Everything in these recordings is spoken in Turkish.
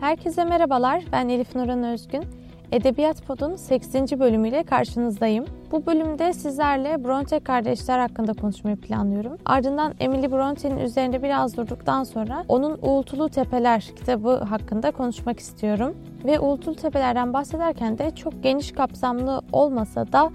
Herkese merhabalar, ben Elif Nuran Özgün. Edebiyat Pod'un 8. bölümüyle karşınızdayım. Bu bölümde sizlerle Bronte kardeşler hakkında konuşmayı planlıyorum. Ardından Emily Bronte'nin üzerinde biraz durduktan sonra onun Uğultulu Tepeler kitabı hakkında konuşmak istiyorum. Ve Uğultulu Tepeler'den bahsederken de çok geniş kapsamlı olmasa da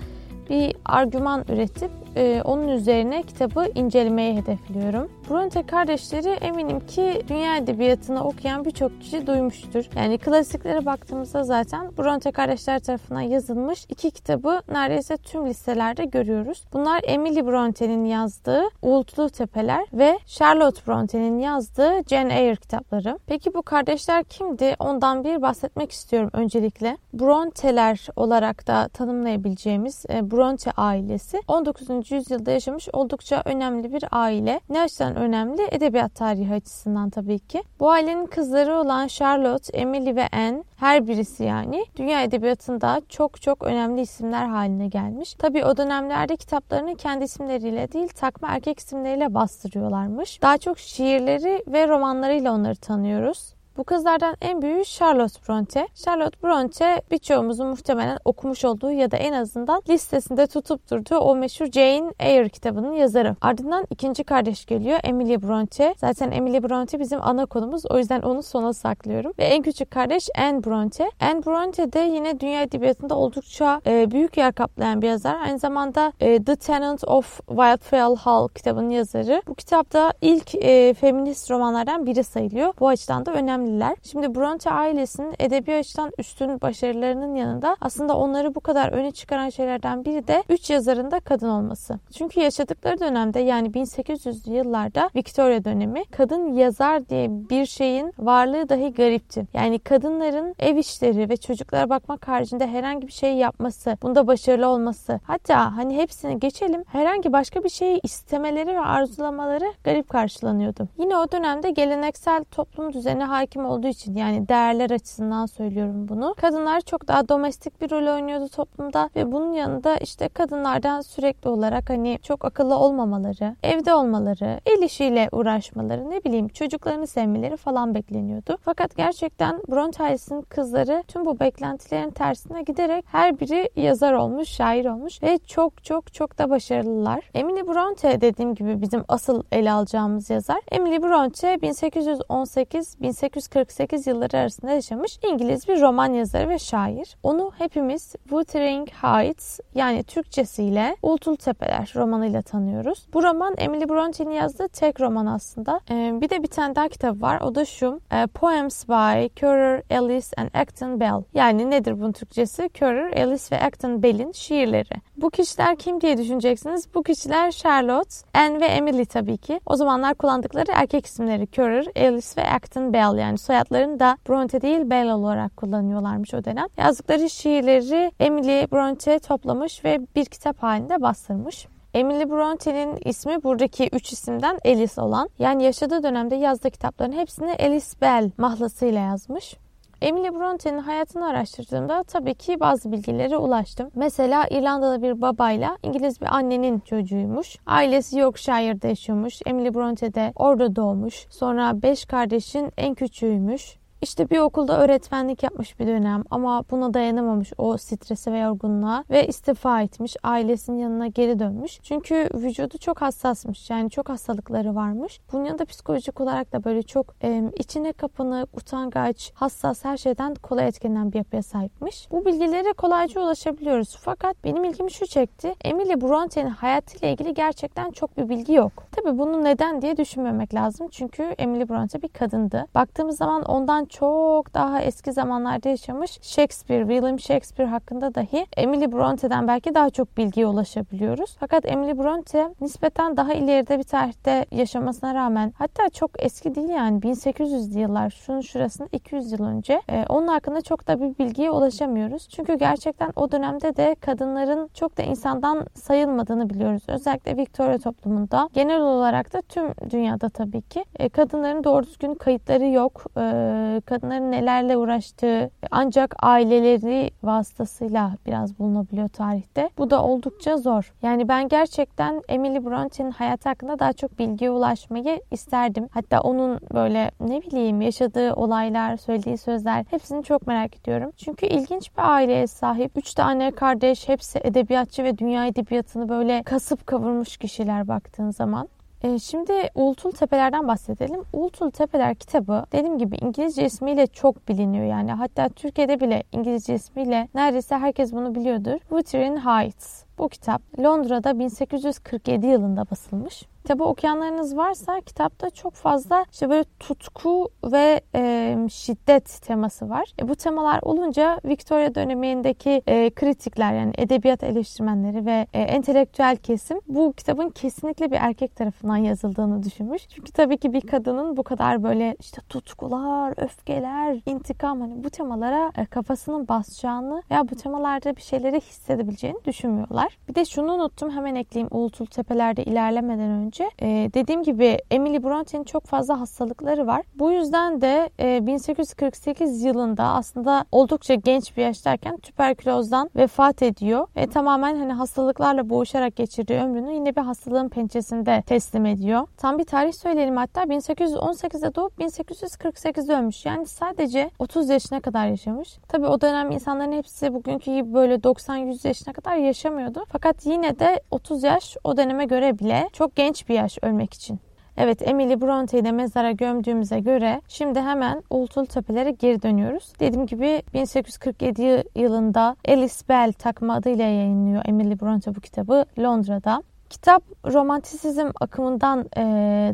bir argüman üretip e, onun üzerine kitabı incelemeye hedefliyorum. Bronte kardeşleri eminim ki dünya edebiyatını okuyan birçok kişi duymuştur. Yani klasiklere baktığımızda zaten Bronte kardeşler tarafından yazılmış iki kitabı neredeyse tüm listelerde görüyoruz. Bunlar Emily Bronte'nin yazdığı Uğultulu Tepeler ve Charlotte Bronte'nin yazdığı Jane Eyre kitapları. Peki bu kardeşler kimdi? Ondan bir bahsetmek istiyorum öncelikle. Bronte'ler olarak da tanımlayabileceğimiz e, Bronte ailesi 19. yüzyılda yaşamış oldukça önemli bir aile. Ne açıdan önemli? Edebiyat tarihi açısından tabii ki. Bu ailenin kızları olan Charlotte, Emily ve Anne her birisi yani dünya edebiyatında çok çok önemli isimler haline gelmiş. Tabii o dönemlerde kitaplarını kendi isimleriyle değil takma erkek isimleriyle bastırıyorlarmış. Daha çok şiirleri ve romanlarıyla onları tanıyoruz. Bu kızlardan en büyüğü Charlotte Bronte. Charlotte Bronte birçoğumuzun muhtemelen okumuş olduğu ya da en azından listesinde tutup durduğu o meşhur Jane Eyre kitabının yazarı. Ardından ikinci kardeş geliyor Emily Bronte. Zaten Emily Bronte bizim ana konumuz o yüzden onu sona saklıyorum. Ve en küçük kardeş Anne Bronte. Anne Bronte de yine dünya edebiyatında oldukça e, büyük yer kaplayan bir yazar. Aynı zamanda e, The Tenant of Wildfell Hall kitabının yazarı. Bu kitapta ilk e, feminist romanlardan biri sayılıyor. Bu açıdan da önemli önemliler. Şimdi Bronte ailesinin edebi açıdan üstün başarılarının yanında aslında onları bu kadar öne çıkaran şeylerden biri de 3 yazarın da kadın olması. Çünkü yaşadıkları dönemde yani 1800'lü yıllarda Victoria dönemi kadın yazar diye bir şeyin varlığı dahi garipti. Yani kadınların ev işleri ve çocuklara bakmak haricinde herhangi bir şey yapması, bunda başarılı olması, hatta hani hepsini geçelim herhangi başka bir şeyi istemeleri ve arzulamaları garip karşılanıyordu. Yine o dönemde geleneksel toplum düzeni hakim hakim olduğu için yani değerler açısından söylüyorum bunu. Kadınlar çok daha domestik bir rol oynuyordu toplumda ve bunun yanında işte kadınlardan sürekli olarak hani çok akıllı olmamaları, evde olmaları, el işiyle uğraşmaları, ne bileyim çocuklarını sevmeleri falan bekleniyordu. Fakat gerçekten Bronte ailesinin kızları tüm bu beklentilerin tersine giderek her biri yazar olmuş, şair olmuş ve çok çok çok da başarılılar. Emily Bronte dediğim gibi bizim asıl ele alacağımız yazar. Emily Bronte 1818 18 1848 yılları arasında yaşamış İngiliz bir roman yazarı ve şair. Onu hepimiz Wuthering Heights yani Türkçesiyle Uğultulu Tepeler romanıyla tanıyoruz. Bu roman Emily Bronte'nin yazdığı tek roman aslında. Ee, bir de bir tane daha kitap var. O da şu. E, Poems by Currer, Ellis and Acton Bell. Yani nedir bunun Türkçesi? Currer, Ellis ve Acton Bell'in şiirleri. Bu kişiler kim diye düşüneceksiniz. Bu kişiler Charlotte, Anne ve Emily tabii ki. O zamanlar kullandıkları erkek isimleri Currer, Ellis ve Acton Bell yani soyadlarını da Bronte değil Bell olarak kullanıyorlarmış o dönem. Yazdıkları şiirleri Emily Bronte toplamış ve bir kitap halinde bastırmış. Emily Bronte'nin ismi buradaki üç isimden Alice olan. Yani yaşadığı dönemde yazdığı kitapların hepsini Alice Bell mahlasıyla yazmış. Emily Bronte'nin hayatını araştırdığımda tabii ki bazı bilgilere ulaştım. Mesela İrlandalı bir babayla İngiliz bir annenin çocuğuymuş. Ailesi Yorkshire'da yaşıyormuş. Emily Bronte de orada doğmuş. Sonra beş kardeşin en küçüğüymüş. İşte bir okulda öğretmenlik yapmış bir dönem ama buna dayanamamış o strese ve yorgunluğa ve istifa etmiş. Ailesinin yanına geri dönmüş. Çünkü vücudu çok hassasmış. Yani çok hastalıkları varmış. Bunun yanında psikolojik olarak da böyle çok e, içine kapanık, utangaç, hassas her şeyden kolay etkilenen bir yapıya sahipmiş. Bu bilgilere kolayca ulaşabiliyoruz. Fakat benim ilgimi şu çekti. Emily Bronte'nin hayatıyla ilgili gerçekten çok bir bilgi yok. Tabii bunu neden diye düşünmemek lazım. Çünkü Emily Bronte bir kadındı. Baktığımız zaman ondan çok daha eski zamanlarda yaşamış Shakespeare, William Shakespeare hakkında dahi Emily Bronte'den belki daha çok bilgiye ulaşabiliyoruz. Fakat Emily Bronte nispeten daha ileride bir tarihte yaşamasına rağmen hatta çok eski değil yani 1800'lü yıllar şunun şurasında 200 yıl önce e, onun hakkında çok da bir bilgiye ulaşamıyoruz. Çünkü gerçekten o dönemde de kadınların çok da insandan sayılmadığını biliyoruz. Özellikle Victoria toplumunda genel olarak da tüm dünyada tabii ki e, kadınların doğru düzgün kayıtları yok. E, kadınların nelerle uğraştığı ancak aileleri vasıtasıyla biraz bulunabiliyor tarihte. Bu da oldukça zor. Yani ben gerçekten Emily Bronte'nin hayatı hakkında daha çok bilgiye ulaşmayı isterdim. Hatta onun böyle ne bileyim yaşadığı olaylar, söylediği sözler hepsini çok merak ediyorum. Çünkü ilginç bir aileye sahip. Üç tane kardeş hepsi edebiyatçı ve dünya edebiyatını böyle kasıp kavurmuş kişiler baktığın zaman. Ee, şimdi Uğultul Tepeler'den bahsedelim. Uğultul Tepeler kitabı dediğim gibi İngilizce ismiyle çok biliniyor yani. Hatta Türkiye'de bile İngilizce ismiyle neredeyse herkes bunu biliyordur. Wuthering Heights. Bu kitap Londra'da 1847 yılında basılmış. Kitabı okuyanlarınız varsa kitapta çok fazla işte böyle tutku ve e, şiddet teması var. E, bu temalar olunca Victoria dönemindeki e, kritikler yani edebiyat eleştirmenleri ve e, entelektüel kesim bu kitabın kesinlikle bir erkek tarafından yazıldığını düşünmüş. Çünkü tabii ki bir kadının bu kadar böyle işte tutkular, öfkeler, intikam hani bu temalara e, kafasının basacağını veya bu temalarda bir şeyleri hissedebileceğini düşünmüyorlar. Bir de şunu unuttum hemen ekleyeyim Uğultul Tepeler'de ilerlemeden önce önce. E, dediğim gibi Emily Bronte'nin çok fazla hastalıkları var. Bu yüzden de e, 1848 yılında aslında oldukça genç bir yaştayken tüberkülozdan vefat ediyor ve tamamen hani hastalıklarla boğuşarak geçirdiği ömrünü yine bir hastalığın pençesinde teslim ediyor. Tam bir tarih söyleyelim hatta 1818'de doğup 1848'de ölmüş. Yani sadece 30 yaşına kadar yaşamış. Tabi o dönem insanların hepsi bugünkü gibi böyle 90-100 yaşına kadar yaşamıyordu. Fakat yine de 30 yaş o döneme göre bile çok genç bir yaş ölmek için. Evet Emily Bronte'yi de mezara gömdüğümüze göre şimdi hemen Uğultul Tepelere geri dönüyoruz. Dediğim gibi 1847 yılında Alice Bell takma adıyla yayınlıyor Emily Bronte bu kitabı Londra'da. Kitap romantisizm akımından e,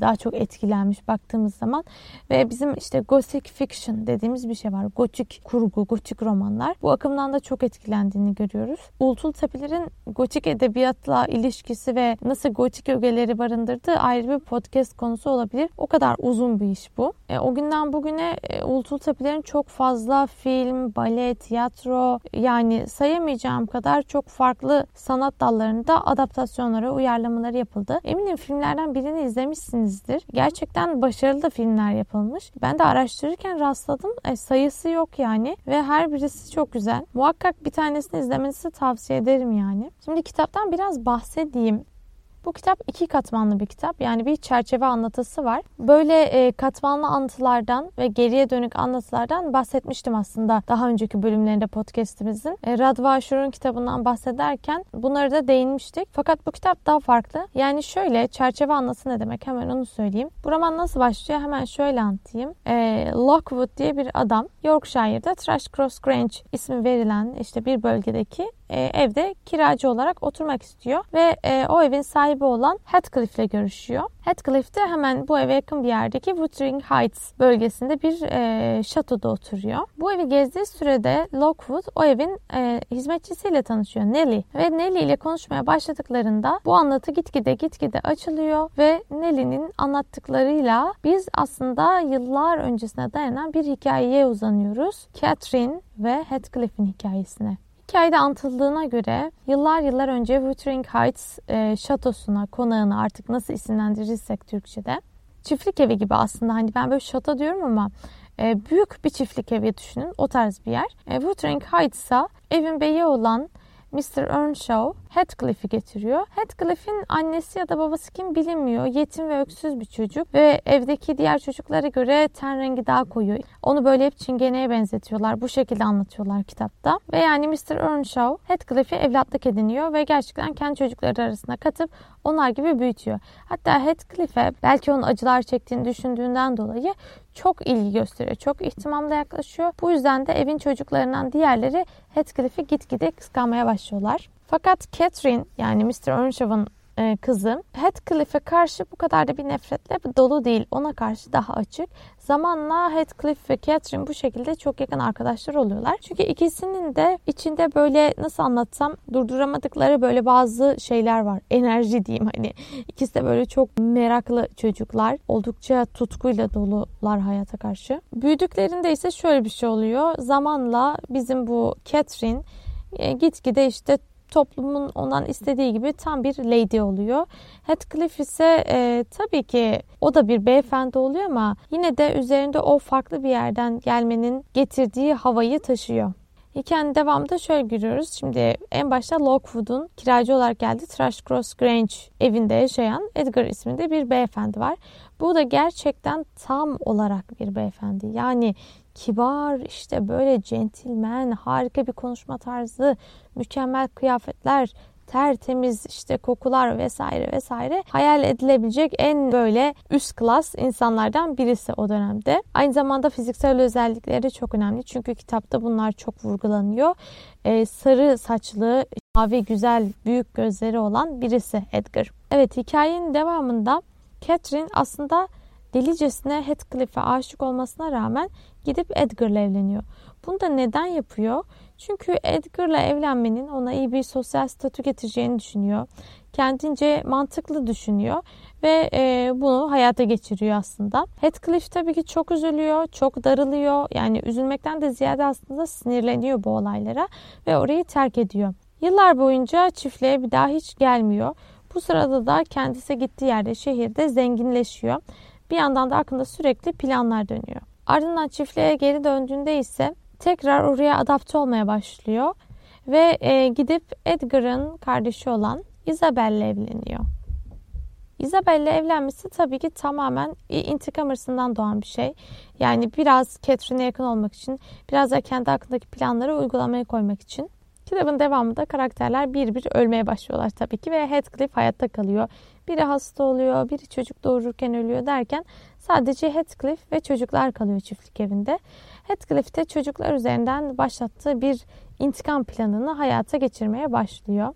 daha çok etkilenmiş baktığımız zaman ve bizim işte gothic fiction dediğimiz bir şey var. Gotik kurgu, gotik romanlar. Bu akımdan da çok etkilendiğini görüyoruz. Ultul Tepeler'in gotik edebiyatla ilişkisi ve nasıl gotik ögeleri barındırdığı ayrı bir podcast konusu olabilir. O kadar uzun bir iş bu. E, o günden bugüne e, Ultul Tepeler'in çok fazla film, bale, tiyatro yani sayamayacağım kadar çok farklı sanat dallarında adaptasyonlara uyar uyarlamaları yapıldı. Eminim filmlerden birini izlemişsinizdir. Gerçekten başarılı da filmler yapılmış. Ben de araştırırken rastladım. E, sayısı yok yani ve her birisi çok güzel. Muhakkak bir tanesini izlemenizi tavsiye ederim yani. Şimdi kitaptan biraz bahsedeyim. Bu kitap iki katmanlı bir kitap. Yani bir çerçeve anlatısı var. Böyle e, katmanlı anlatılardan ve geriye dönük anlatılardan bahsetmiştim aslında daha önceki bölümlerinde podcastimizin. E, Radva kitabından bahsederken bunları da değinmiştik. Fakat bu kitap daha farklı. Yani şöyle çerçeve anlatısı ne demek hemen onu söyleyeyim. Bu roman nasıl başlıyor hemen şöyle anlatayım. E, Lockwood diye bir adam Yorkshire'da Trash Cross Grange ismi verilen işte bir bölgedeki e, evde kiracı olarak oturmak istiyor ve e, o evin sahibi olan Heathcliff ile görüşüyor. Heathcliff de hemen bu eve yakın bir yerdeki Wuthering Heights bölgesinde bir e, şatoda oturuyor. Bu evi gezdiği sürede Lockwood o evin hizmetçisiyle tanışıyor Nelly ve Nelly ile konuşmaya başladıklarında bu anlatı gitgide gitgide açılıyor ve Nelly'nin anlattıklarıyla biz aslında yıllar öncesine dayanan bir hikayeye uzanıyoruz. Catherine ve Heathcliff'in hikayesine. Hikayede anlatıldığına göre yıllar yıllar önce Wuthering Heights e, şatosuna, konağına artık nasıl isimlendirirsek Türkçe'de çiftlik evi gibi aslında hani ben böyle şato diyorum ama e, büyük bir çiftlik evi düşünün o tarz bir yer. E, Wuthering Heights'a evin beyi olan Mr. Earnshaw Heathcliff'i getiriyor. Heathcliff'in annesi ya da babası kim bilinmiyor. Yetim ve öksüz bir çocuk ve evdeki diğer çocuklara göre ten rengi daha koyu. Onu böyle hep çingeneye benzetiyorlar. Bu şekilde anlatıyorlar kitapta. Ve yani Mr. Earnshaw Heathcliff'i evlatlık ediniyor ve gerçekten kendi çocukları arasına katıp onlar gibi büyütüyor. Hatta Heathcliff'e belki onun acılar çektiğini düşündüğünden dolayı çok ilgi gösteriyor. Çok ihtimamla yaklaşıyor. Bu yüzden de evin çocuklarından diğerleri Heathcliff'i gitgide kıskanmaya başlıyorlar. Fakat Catherine yani Mr. Earnshaw'ın e, kızı Heathcliff'e karşı bu kadar da bir nefretle dolu değil. Ona karşı daha açık. Zamanla Heathcliff ve Catherine bu şekilde çok yakın arkadaşlar oluyorlar. Çünkü ikisinin de içinde böyle nasıl anlatsam durduramadıkları böyle bazı şeyler var. Enerji diyeyim hani. İkisi de böyle çok meraklı çocuklar. Oldukça tutkuyla dolular hayata karşı. Büyüdüklerinde ise şöyle bir şey oluyor. Zamanla bizim bu Catherine e, gitgide işte toplumun ondan istediği gibi tam bir lady oluyor. Heathcliff ise e, tabii ki o da bir beyefendi oluyor ama yine de üzerinde o farklı bir yerden gelmenin getirdiği havayı taşıyor. Hikayenin devamında şöyle görüyoruz. Şimdi en başta Lockwood'un kiracı olarak geldi. Thrushcross Grange evinde yaşayan Edgar isminde bir beyefendi var. Bu da gerçekten tam olarak bir beyefendi. Yani kibar, işte böyle centilmen, harika bir konuşma tarzı, mükemmel kıyafetler, tertemiz işte kokular vesaire vesaire hayal edilebilecek en böyle üst klas insanlardan birisi o dönemde. Aynı zamanda fiziksel özellikleri çok önemli çünkü kitapta bunlar çok vurgulanıyor. Ee, sarı saçlı, mavi güzel, büyük gözleri olan birisi Edgar. Evet hikayenin devamında Catherine aslında delicesine Heathcliff'e aşık olmasına rağmen gidip Edgar'la evleniyor. Bunu da neden yapıyor? Çünkü Edgar'la evlenmenin ona iyi bir sosyal statü getireceğini düşünüyor. Kendince mantıklı düşünüyor ve e, bunu hayata geçiriyor aslında. Heathcliff tabii ki çok üzülüyor, çok darılıyor. Yani üzülmekten de ziyade aslında sinirleniyor bu olaylara ve orayı terk ediyor. Yıllar boyunca çiftliğe bir daha hiç gelmiyor. Bu sırada da kendisi gittiği yerde şehirde zenginleşiyor. Bir yandan da aklında sürekli planlar dönüyor. Ardından çiftliğe geri döndüğünde ise tekrar oraya adapte olmaya başlıyor ve e, gidip Edgar'ın kardeşi olan Isabel'le evleniyor. Isabel'le evlenmesi tabii ki tamamen intikam hırsından doğan bir şey. Yani biraz Catherine'e yakın olmak için, biraz da kendi hakkındaki planları uygulamaya koymak için. Kitabın devamında karakterler bir bir ölmeye başlıyorlar tabii ki ve Heathcliff hayatta kalıyor. Biri hasta oluyor, biri çocuk doğururken ölüyor derken sadece Heathcliff ve çocuklar kalıyor çiftlik evinde. Heathcliff de çocuklar üzerinden başlattığı bir intikam planını hayata geçirmeye başlıyor.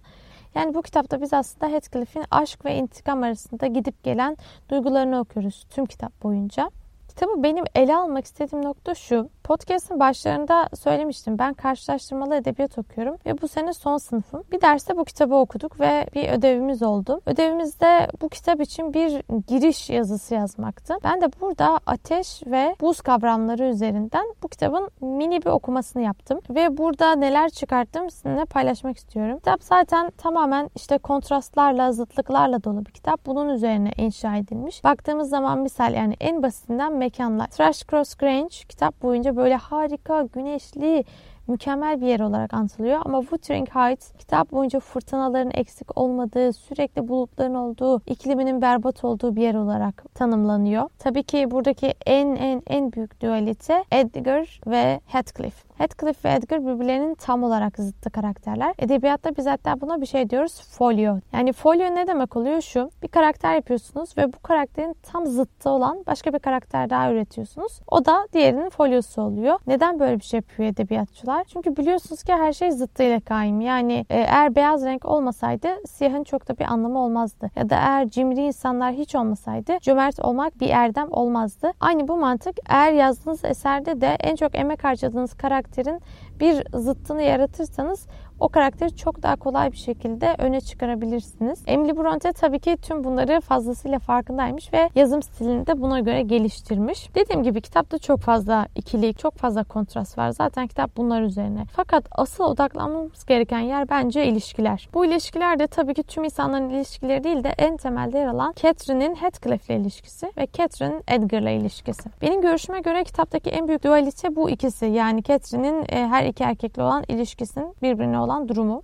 Yani bu kitapta biz aslında Heathcliff'in aşk ve intikam arasında gidip gelen duygularını okuyoruz tüm kitap boyunca. Kitabı benim ele almak istediğim nokta şu. Podcast'ın başlarında söylemiştim. Ben karşılaştırmalı edebiyat okuyorum ve bu sene son sınıfım. Bir derste bu kitabı okuduk ve bir ödevimiz oldu. Ödevimizde bu kitap için bir giriş yazısı yazmaktı. Ben de burada ateş ve buz kavramları üzerinden bu kitabın mini bir okumasını yaptım. Ve burada neler çıkarttım sizinle paylaşmak istiyorum. Kitap zaten tamamen işte kontrastlarla, zıtlıklarla dolu bir kitap. Bunun üzerine inşa edilmiş. Baktığımız zaman misal yani en basitinden mekanlar. Trash Cross Grange kitap boyunca böyle harika, güneşli, mükemmel bir yer olarak anlatılıyor. Ama Wuthering Heights kitap boyunca fırtınaların eksik olmadığı, sürekli bulutların olduğu, ikliminin berbat olduğu bir yer olarak tanımlanıyor. Tabii ki buradaki en en en büyük dualite Edgar ve Heathcliff. Heathcliff ve Edgar birbirlerinin tam olarak zıttı karakterler. Edebiyatta biz hatta buna bir şey diyoruz folio. Yani folio ne demek oluyor şu? Bir karakter yapıyorsunuz ve bu karakterin tam zıttı olan başka bir karakter daha üretiyorsunuz. O da diğerinin folyosu oluyor. Neden böyle bir şey yapıyor edebiyatçılar? Çünkü biliyorsunuz ki her şey zıttıyla kaim. Yani e, eğer beyaz renk olmasaydı siyahın çok da bir anlamı olmazdı. Ya da eğer cimri insanlar hiç olmasaydı cömert olmak bir erdem olmazdı. Aynı bu mantık eğer yazdığınız eserde de en çok emek harcadığınız karakter karakterin bir zıttını yaratırsanız o karakteri çok daha kolay bir şekilde öne çıkarabilirsiniz. Emily Bronte tabii ki tüm bunları fazlasıyla farkındaymış ve yazım stilini de buna göre geliştirmiş. Dediğim gibi kitapta çok fazla ikilik, çok fazla kontrast var. Zaten kitap bunlar üzerine. Fakat asıl odaklanmamız gereken yer bence ilişkiler. Bu ilişkiler de tabii ki tüm insanların ilişkileri değil de en temelde yer alan Catherine'in Heathcliff'le ilişkisi ve Catherine'in Edgar'la ilişkisi. Benim görüşüme göre kitaptaki en büyük dualite bu ikisi. Yani Catherine'in e, her iki erkekle olan ilişkisinin birbirine olan durumu.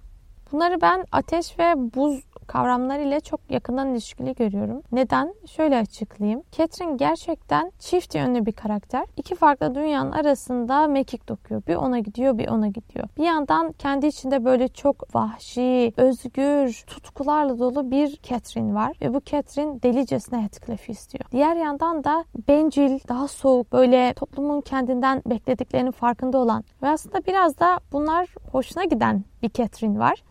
Bunları ben ateş ve buz kavramları ile çok yakından ilişkili görüyorum. Neden? Şöyle açıklayayım. Catherine gerçekten çift yönlü bir karakter. İki farklı dünyanın arasında mekik dokuyor. Bir ona gidiyor, bir ona gidiyor. Bir yandan kendi içinde böyle çok vahşi, özgür, tutkularla dolu bir Catherine var. Ve bu Catherine delicesine Heathcliff'i istiyor. Diğer yandan da bencil, daha soğuk, böyle toplumun kendinden beklediklerinin farkında olan ve aslında biraz da bunlar hoşuna giden bir Catherine var.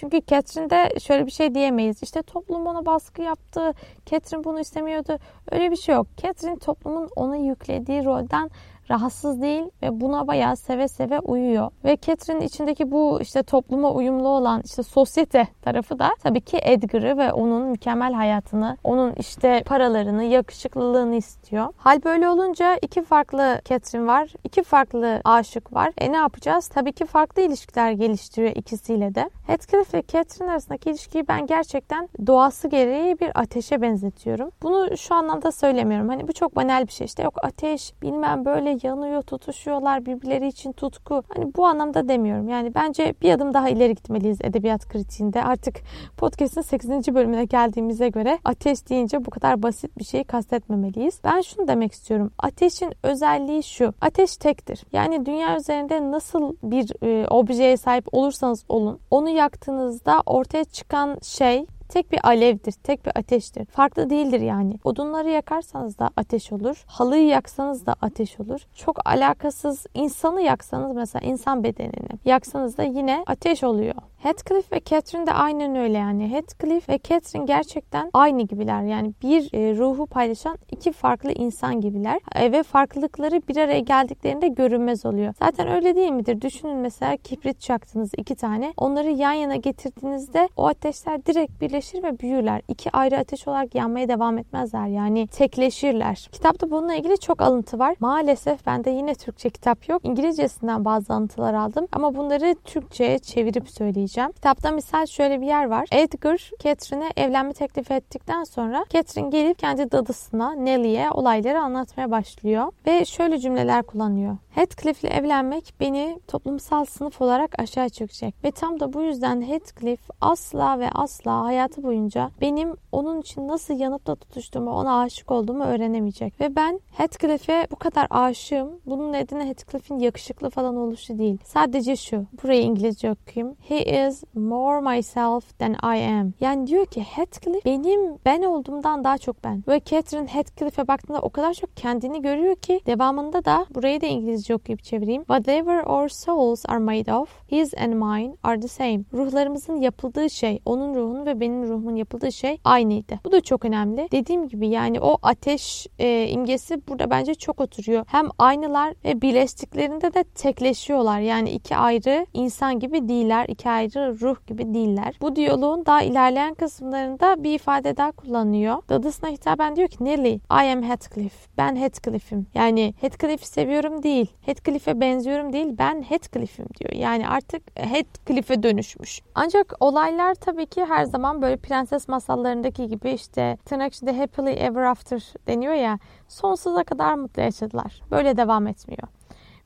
Çünkü Catherine'de şöyle bir şey diyemeyiz. İşte toplum ona baskı yaptı. Catherine bunu istemiyordu. Öyle bir şey yok. Catherine toplumun ona yüklediği rolden rahatsız değil ve buna bayağı seve seve uyuyor. Ve Catherine'in içindeki bu işte topluma uyumlu olan işte sosyete tarafı da tabii ki Edgar'ı ve onun mükemmel hayatını, onun işte paralarını, yakışıklılığını istiyor. Hal böyle olunca iki farklı Catherine var, iki farklı aşık var. E ne yapacağız? Tabii ki farklı ilişkiler geliştiriyor ikisiyle de. Heathcliff ve Catherine arasındaki ilişkiyi ben gerçekten doğası gereği bir ateşe benzetiyorum. Bunu şu anlamda söylemiyorum. Hani bu çok banal bir şey. İşte yok ateş bilmem böyle yanıyor, tutuşuyorlar birbirleri için tutku. Hani bu anlamda demiyorum. Yani bence bir adım daha ileri gitmeliyiz edebiyat kritiğinde. Artık podcast'ın 8. bölümüne geldiğimize göre ateş deyince bu kadar basit bir şeyi kastetmemeliyiz. Ben şunu demek istiyorum. Ateşin özelliği şu. Ateş tektir. Yani dünya üzerinde nasıl bir e, objeye sahip olursanız olun onu yaktığınızda ortaya çıkan şey tek bir alevdir, tek bir ateştir. Farklı değildir yani. Odunları yakarsanız da ateş olur. Halıyı yaksanız da ateş olur. Çok alakasız insanı yaksanız mesela insan bedenini yaksanız da yine ateş oluyor. Heathcliff ve Catherine de aynen öyle yani. Heathcliff ve Catherine gerçekten aynı gibiler. Yani bir e, ruhu paylaşan iki farklı insan gibiler. E, ve farklılıkları bir araya geldiklerinde görünmez oluyor. Zaten öyle değil midir? Düşünün mesela kibrit çaktınız iki tane. Onları yan yana getirdiğinizde o ateşler direkt birleşir ve büyürler. İki ayrı ateş olarak yanmaya devam etmezler. Yani tekleşirler. Kitapta bununla ilgili çok alıntı var. Maalesef bende yine Türkçe kitap yok. İngilizcesinden bazı alıntılar aldım. Ama bunları Türkçe'ye çevirip söyleyeceğim söyleyeceğim. Kitapta misal şöyle bir yer var. Edgar Catherine'e evlenme teklif ettikten sonra Catherine gelip kendi dadısına Nelly'e olayları anlatmaya başlıyor. Ve şöyle cümleler kullanıyor. Heathcliff'le evlenmek beni toplumsal sınıf olarak aşağı çökecek. Ve tam da bu yüzden Heathcliff asla ve asla hayatı boyunca benim onun için nasıl yanıp da tutuştuğumu, ona aşık olduğumu öğrenemeyecek. Ve ben Heathcliff'e bu kadar aşığım. Bunun nedeni Heathcliff'in yakışıklı falan oluşu değil. Sadece şu. Burayı İngilizce okuyayım. He is more myself than I am. Yani diyor ki Heathcliff benim ben olduğumdan daha çok ben. Ve Catherine Heathcliff'e baktığında o kadar çok kendini görüyor ki devamında da burayı da İngilizce okuyup çevireyim. Whatever our souls are made of, his and mine are the same. Ruhlarımızın yapıldığı şey, onun ruhunun ve benim ruhumun yapıldığı şey aynıydı. Bu da çok önemli. Dediğim gibi yani o ateş e, imgesi burada bence çok oturuyor. Hem aynılar ve birleştiklerinde de tekleşiyorlar. Yani iki ayrı insan gibi değiller. iki ayrı ruh gibi değiller. Bu diyaloğun daha ilerleyen kısımlarında bir ifade daha kullanıyor. Dadısına hitaben diyor ki Nelly, I am Heathcliff. Ben Heathcliff'im. Yani Heathcliff'i seviyorum değil. Heathcliff'e benziyorum değil. Ben Heathcliff'im diyor. Yani artık Heathcliff'e dönüşmüş. Ancak olaylar tabii ki her zaman böyle prenses masallarındaki gibi işte tırnak içinde happily ever after deniyor ya sonsuza kadar mutlu yaşadılar. Böyle devam etmiyor.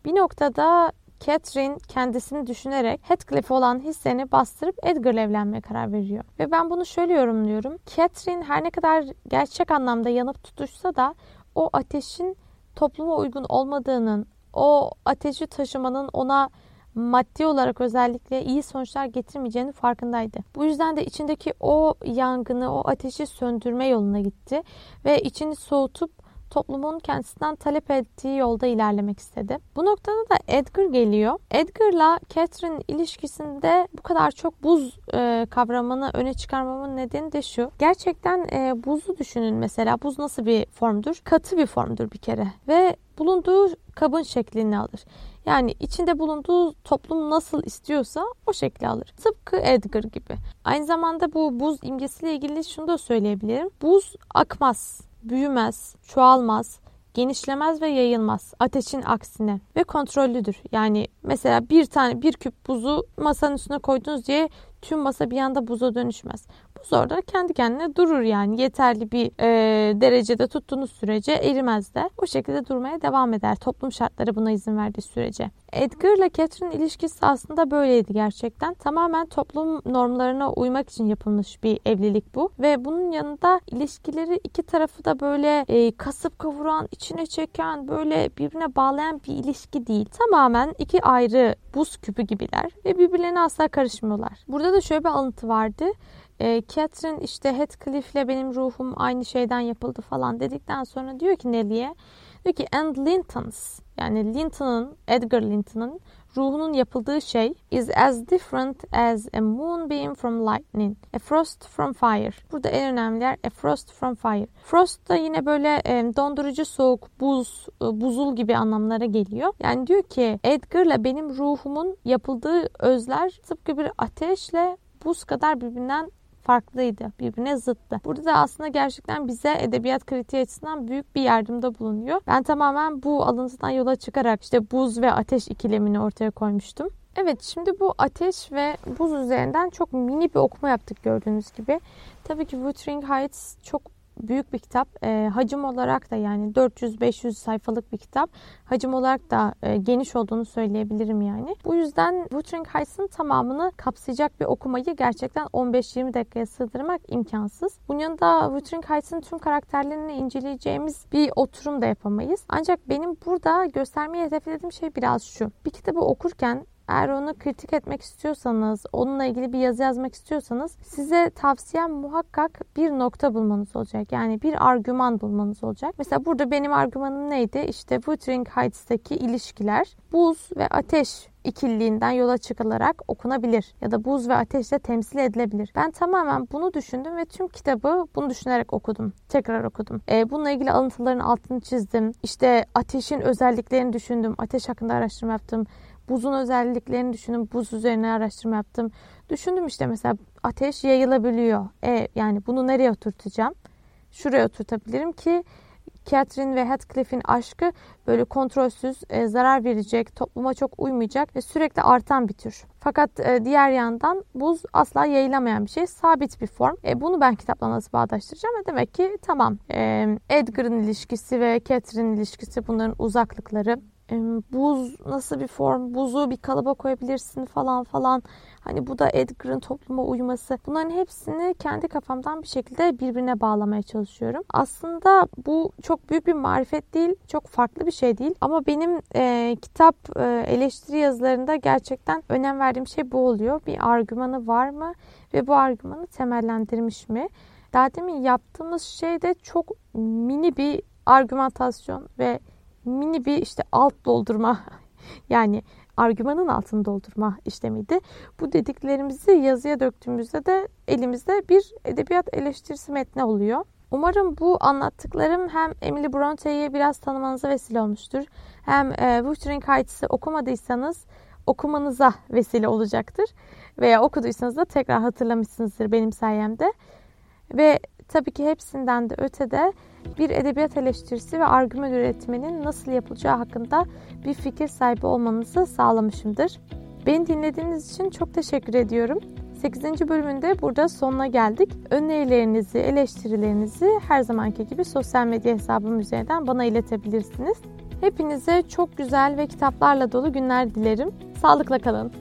Bir noktada Catherine kendisini düşünerek Heathcliff olan hisseni bastırıp Edgar'la evlenmeye karar veriyor. Ve ben bunu şöyle yorumluyorum. Catherine her ne kadar gerçek anlamda yanıp tutuşsa da o ateşin topluma uygun olmadığının, o ateşi taşımanın ona maddi olarak özellikle iyi sonuçlar getirmeyeceğini farkındaydı. Bu yüzden de içindeki o yangını, o ateşi söndürme yoluna gitti ve içini soğutup toplumun kendisinden talep ettiği yolda ilerlemek istedi. Bu noktada da Edgar geliyor. Edgar'la Catherine ilişkisinde bu kadar çok buz e, kavramını öne çıkarmamın nedeni de şu. Gerçekten e, buzu düşünün mesela. Buz nasıl bir formdur? Katı bir formdur bir kere. Ve bulunduğu kabın şeklini alır. Yani içinde bulunduğu toplum nasıl istiyorsa o şekli alır. Tıpkı Edgar gibi. Aynı zamanda bu buz imgesiyle ilgili şunu da söyleyebilirim. Buz akmaz büyümez, çoğalmaz, genişlemez ve yayılmaz. Ateşin aksine ve kontrollüdür. Yani mesela bir tane bir küp buzu masanın üstüne koydunuz diye tüm masa bir anda buza dönüşmez. Buz orada kendi kendine durur yani yeterli bir e, derecede tuttuğunuz sürece erimez de o şekilde durmaya devam eder. Toplum şartları buna izin verdiği sürece. Edgar ile Catherine ilişkisi aslında böyleydi gerçekten. Tamamen toplum normlarına uymak için yapılmış bir evlilik bu. Ve bunun yanında ilişkileri iki tarafı da böyle e, kasıp kavuran, içine çeken, böyle birbirine bağlayan bir ilişki değil. Tamamen iki ayrı buz küpü gibiler ve birbirlerine asla karışmıyorlar. Burada da şöyle bir alıntı vardı. E, Catherine işte Heathcliff'le benim ruhum aynı şeyden yapıldı falan dedikten sonra diyor ki Nelly'e Diyor ki and Linton's yani Linton'un, Edgar Linton'un ruhunun yapıldığı şey is as different as a moonbeam from lightning, a frost from fire. Burada en önemli yer a frost from fire. Frost da yine böyle e, dondurucu soğuk, buz, e, buzul gibi anlamlara geliyor. Yani diyor ki Edgar'la benim ruhumun yapıldığı özler tıpkı bir ateşle buz kadar birbirinden farklıydı. Birbirine zıttı. Burada da aslında gerçekten bize edebiyat kritiği açısından büyük bir yardımda bulunuyor. Ben tamamen bu alıntıdan yola çıkarak işte buz ve ateş ikilemini ortaya koymuştum. Evet şimdi bu ateş ve buz üzerinden çok mini bir okuma yaptık gördüğünüz gibi. Tabii ki Wuthering Heights çok büyük bir kitap. E, hacim olarak da yani 400-500 sayfalık bir kitap. Hacim olarak da e, geniş olduğunu söyleyebilirim yani. Bu yüzden Wuthering Heights'ın tamamını kapsayacak bir okumayı gerçekten 15-20 dakikaya sığdırmak imkansız. Bunun yanında Wuthering Heights'ın tüm karakterlerini inceleyeceğimiz bir oturum da yapamayız. Ancak benim burada göstermeyi hedeflediğim şey biraz şu. Bir kitabı okurken eğer onu kritik etmek istiyorsanız, onunla ilgili bir yazı yazmak istiyorsanız size tavsiyem muhakkak bir nokta bulmanız olacak. Yani bir argüman bulmanız olacak. Mesela burada benim argümanım neydi? İşte Wuthering Heights'taki ilişkiler buz ve ateş ikilliğinden yola çıkılarak okunabilir ya da buz ve ateşle temsil edilebilir. Ben tamamen bunu düşündüm ve tüm kitabı bunu düşünerek okudum. Tekrar okudum. E, bununla ilgili alıntıların altını çizdim. İşte ateşin özelliklerini düşündüm. Ateş hakkında araştırma yaptım. Buzun özelliklerini düşündüm. Buz üzerine araştırma yaptım. Düşündüm işte mesela ateş yayılabiliyor. E, yani bunu nereye oturtacağım? Şuraya oturtabilirim ki Catherine ve Heathcliff'in aşkı böyle kontrolsüz, e, zarar verecek, topluma çok uymayacak ve sürekli artan bir tür. Fakat e, diğer yandan buz asla yayılamayan bir şey, sabit bir form. E, bunu ben kitapla nasıl bağdaştıracağım? E, demek ki tamam e, Edgar'ın ilişkisi ve Catherine'in ilişkisi bunların uzaklıkları buz nasıl bir form, buzu bir kalıba koyabilirsin falan falan. Hani bu da Edgar'ın topluma uyması. Bunların hepsini kendi kafamdan bir şekilde birbirine bağlamaya çalışıyorum. Aslında bu çok büyük bir marifet değil, çok farklı bir şey değil. Ama benim e, kitap e, eleştiri yazılarında gerçekten önem verdiğim şey bu oluyor. Bir argümanı var mı ve bu argümanı temellendirmiş mi? Daha demin yaptığımız şey de çok mini bir argümantasyon ve mini bir işte alt doldurma yani argümanın altını doldurma işlemiydi. Bu dediklerimizi yazıya döktüğümüzde de elimizde bir edebiyat eleştirisi metni oluyor. Umarım bu anlattıklarım hem Emily Bronte'yi biraz tanımanıza vesile olmuştur. Hem e, Wuthering Heights'ı okumadıysanız okumanıza vesile olacaktır. Veya okuduysanız da tekrar hatırlamışsınızdır benim sayemde. Ve tabii ki hepsinden de ötede bir edebiyat eleştirisi ve argüman üretmenin nasıl yapılacağı hakkında bir fikir sahibi olmanızı sağlamışımdır. Beni dinlediğiniz için çok teşekkür ediyorum. 8. bölümünde burada sonuna geldik. Önerilerinizi, eleştirilerinizi her zamanki gibi sosyal medya hesabım üzerinden bana iletebilirsiniz. Hepinize çok güzel ve kitaplarla dolu günler dilerim. Sağlıkla kalın.